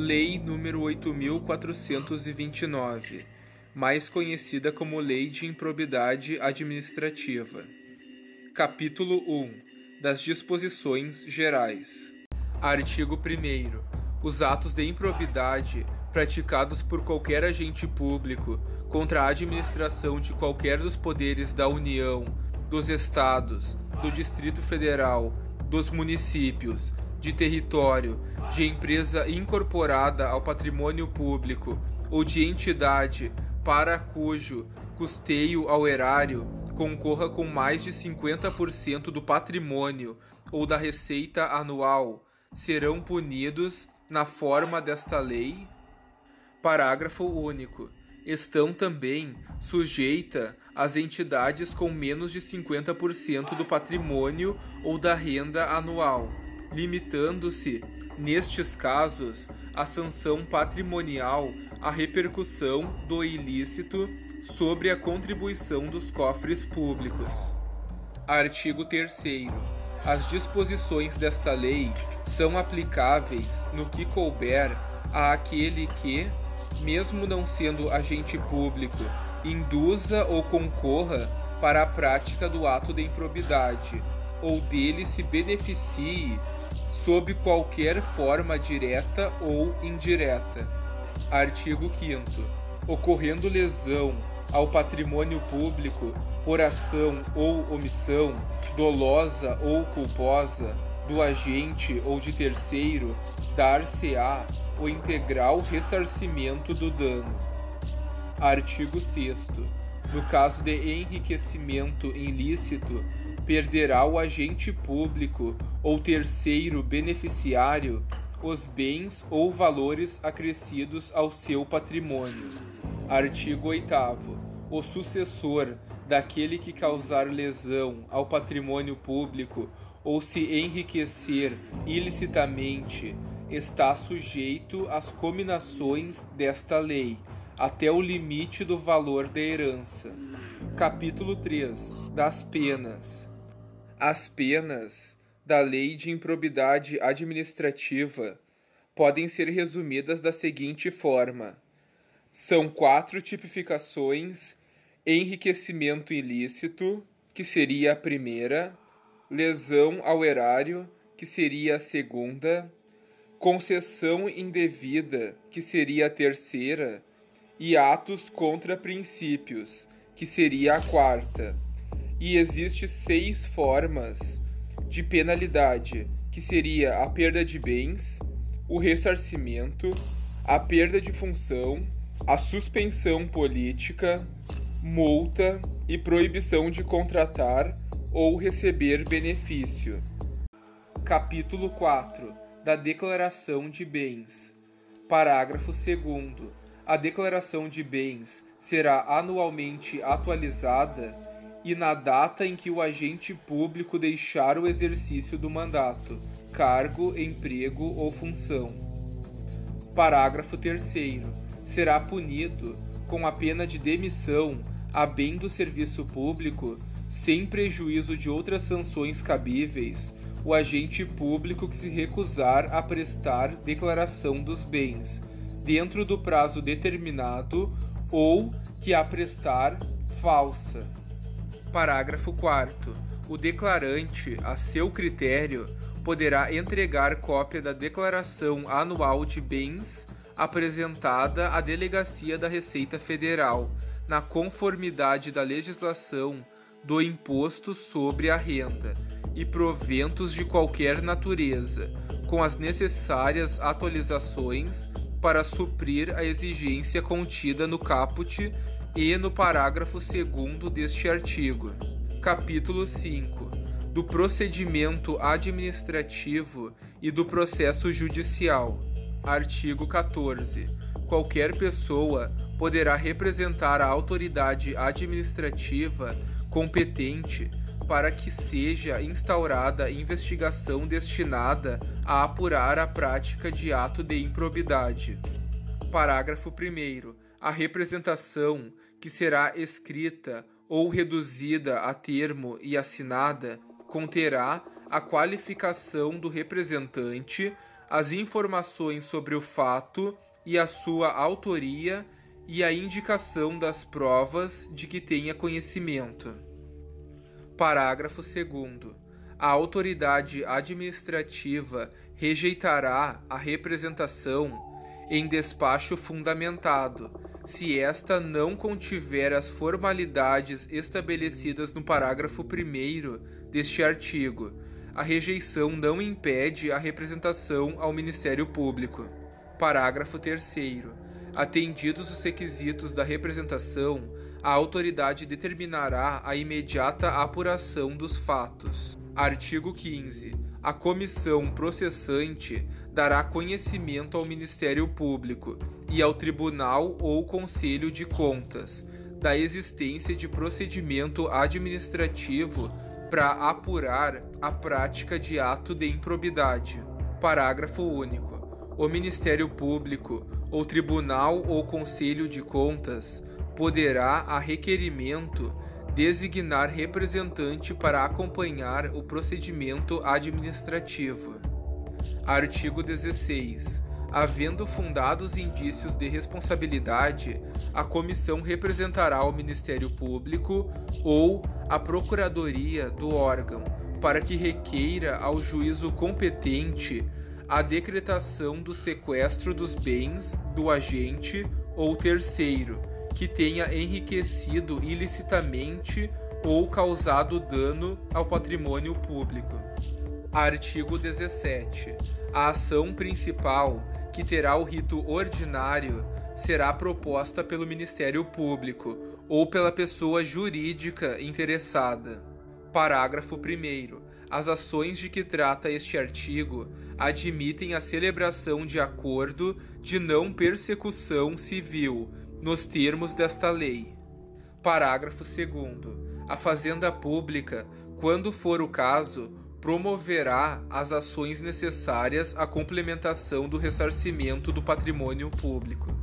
Lei nº 8429, mais conhecida como Lei de Improbidade Administrativa. Capítulo 1 das Disposições Gerais. Artigo 1 Os atos de improbidade praticados por qualquer agente público contra a administração de qualquer dos poderes da União, dos Estados, do Distrito Federal, dos municípios, de território, de empresa incorporada ao patrimônio público ou de entidade para cujo custeio ao erário concorra com mais de 50% do patrimônio ou da receita anual, serão punidos na forma desta lei. Parágrafo único. Estão também sujeita as entidades com menos de 50% do patrimônio ou da renda anual, limitando-se, nestes casos, a sanção patrimonial à repercussão do ilícito sobre a contribuição dos cofres públicos. Artigo 3. As disposições desta lei são aplicáveis no que couber àquele que, mesmo não sendo agente público, induza ou concorra para a prática do ato de improbidade, ou dele se beneficie sob qualquer forma direta ou indireta. Artigo 5 Ocorrendo lesão ao patrimônio público por ação ou omissão, dolosa ou culposa, do agente ou de terceiro, dar-se-á o integral ressarcimento do dano. Artigo 6 No caso de enriquecimento ilícito, perderá o agente público ou terceiro beneficiário os bens ou valores acrescidos ao seu patrimônio. Artigo 8 O sucessor daquele que causar lesão ao patrimônio público ou se enriquecer ilicitamente está sujeito às cominações desta lei, até o limite do valor da herança. Capítulo 3 Das penas. As penas da Lei de Improbidade Administrativa podem ser resumidas da seguinte forma: são quatro tipificações: enriquecimento ilícito, que seria a primeira, lesão ao erário, que seria a segunda, concessão indevida, que seria a terceira, e atos contra princípios, que seria a quarta e existe seis formas de penalidade, que seria a perda de bens, o ressarcimento, a perda de função, a suspensão política, multa e proibição de contratar ou receber benefício. Capítulo 4 da Declaração de Bens. Parágrafo 2. A declaração de bens será anualmente atualizada e na data em que o agente público deixar o exercício do mandato, cargo, emprego ou função. Parágrafo 3. Será punido com a pena de demissão a bem do serviço público, sem prejuízo de outras sanções cabíveis, o agente público que se recusar a prestar declaração dos bens, dentro do prazo determinado, ou que a prestar falsa. Parágrafo 4. O declarante, a seu critério, poderá entregar cópia da declaração anual de bens apresentada à Delegacia da Receita Federal, na conformidade da legislação do imposto sobre a renda e proventos de qualquer natureza, com as necessárias atualizações para suprir a exigência contida no caput e no parágrafo 2 deste artigo. Capítulo 5 do procedimento administrativo e do processo judicial. Artigo 14. Qualquer pessoa poderá representar a autoridade administrativa competente para que seja instaurada investigação destinada a apurar a prática de ato de improbidade. Parágrafo 1 a representação, que será escrita ou reduzida a termo e assinada, conterá a qualificação do representante, as informações sobre o fato e a sua autoria e a indicação das provas de que tenha conhecimento. Parágrafo 2. A autoridade administrativa rejeitará a representação em despacho fundamentado, se esta não contiver as formalidades estabelecidas no parágrafo 1 deste artigo. A rejeição não impede a representação ao Ministério Público. Parágrafo 3. Atendidos os requisitos da representação, a autoridade determinará a imediata apuração dos fatos. Artigo 15. A comissão processante dará conhecimento ao Ministério Público e ao Tribunal ou Conselho de Contas da existência de procedimento administrativo para apurar a prática de ato de improbidade. Parágrafo único. O Ministério Público ou Tribunal ou Conselho de Contas poderá, a requerimento, designar representante para acompanhar o procedimento administrativo. Artigo 16. Havendo fundados indícios de responsabilidade, a comissão representará o Ministério Público ou a Procuradoria do órgão para que requeira ao juízo competente a decretação do sequestro dos bens do agente ou terceiro que tenha enriquecido ilicitamente ou causado dano ao patrimônio público. Artigo 17. A ação principal, que terá o rito ordinário, será proposta pelo Ministério Público ou pela pessoa jurídica interessada. Parágrafo 1. As ações de que trata este artigo admitem a celebração de acordo de não persecução civil nos termos desta lei. Parágrafo 2. A Fazenda Pública, quando for o caso, promoverá as ações necessárias à complementação do ressarcimento do patrimônio público.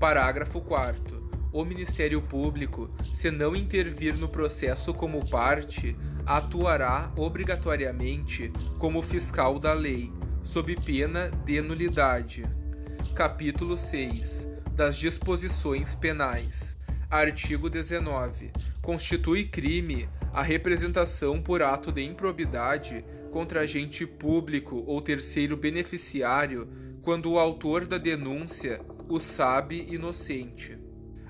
Parágrafo 4. O Ministério Público, se não intervir no processo como parte, atuará obrigatoriamente como fiscal da lei, sob pena de nulidade. Capítulo 6 das disposições penais. Artigo 19. Constitui crime a representação por ato de improbidade contra agente público ou terceiro beneficiário quando o autor da denúncia o sabe inocente.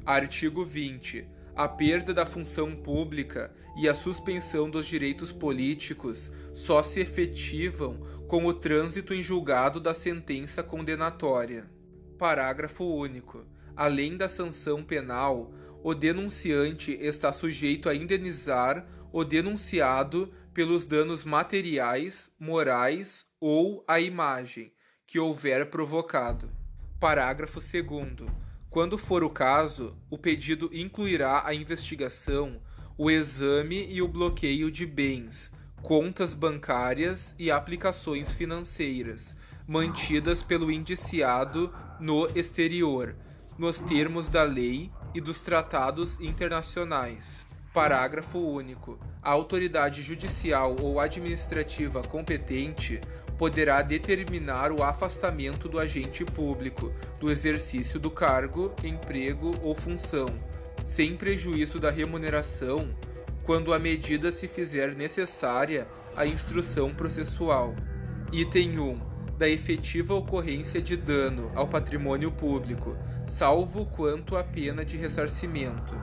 Artigo 20. A perda da função pública e a suspensão dos direitos políticos só se efetivam com o trânsito em julgado da sentença condenatória. Parágrafo único. Além da sanção penal, o denunciante está sujeito a indenizar o denunciado pelos danos materiais, morais ou à imagem que houver provocado. Parágrafo 2. Quando for o caso, o pedido incluirá a investigação, o exame e o bloqueio de bens, contas bancárias e aplicações financeiras mantidas pelo indiciado no exterior, nos termos da lei e dos tratados internacionais. Parágrafo único. A autoridade judicial ou administrativa competente poderá determinar o afastamento do agente público do exercício do cargo, emprego ou função, sem prejuízo da remuneração, quando a medida se fizer necessária à instrução processual. Item 1 da efetiva ocorrência de dano ao patrimônio público, salvo quanto à pena de ressarcimento.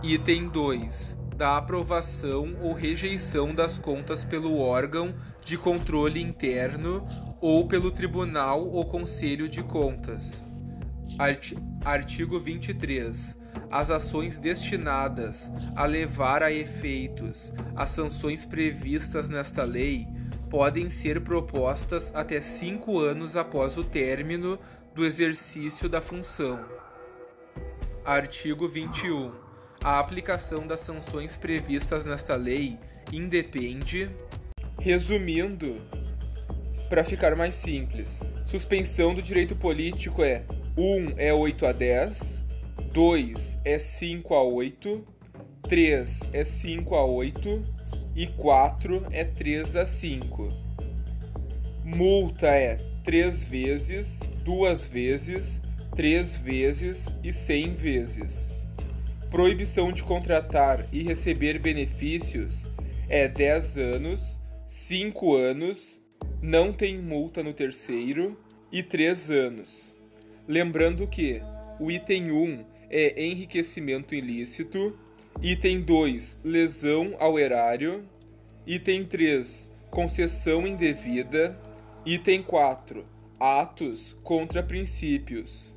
Item 2. Da aprovação ou rejeição das contas pelo órgão de controle interno ou pelo Tribunal ou Conselho de Contas. Art artigo 23. As ações destinadas a levar a efeitos as sanções previstas nesta lei podem ser propostas até cinco anos após o término do exercício da função. Artigo 21. A aplicação das sanções previstas nesta lei independe. Resumindo, para ficar mais simples, suspensão do direito político é 1 é 8 a 10, 2 é 5 a 8, 3 é 5 a 8, e 4 é 3 a 5. Multa é três vezes, duas vezes, três vezes e cem vezes. Proibição de contratar e receber benefícios é 10 anos, 5 anos, não tem multa no terceiro e 3 anos. Lembrando que o item 1 é enriquecimento ilícito, item 2, lesão ao erário, item 3, concessão indevida, item 4, atos contra princípios.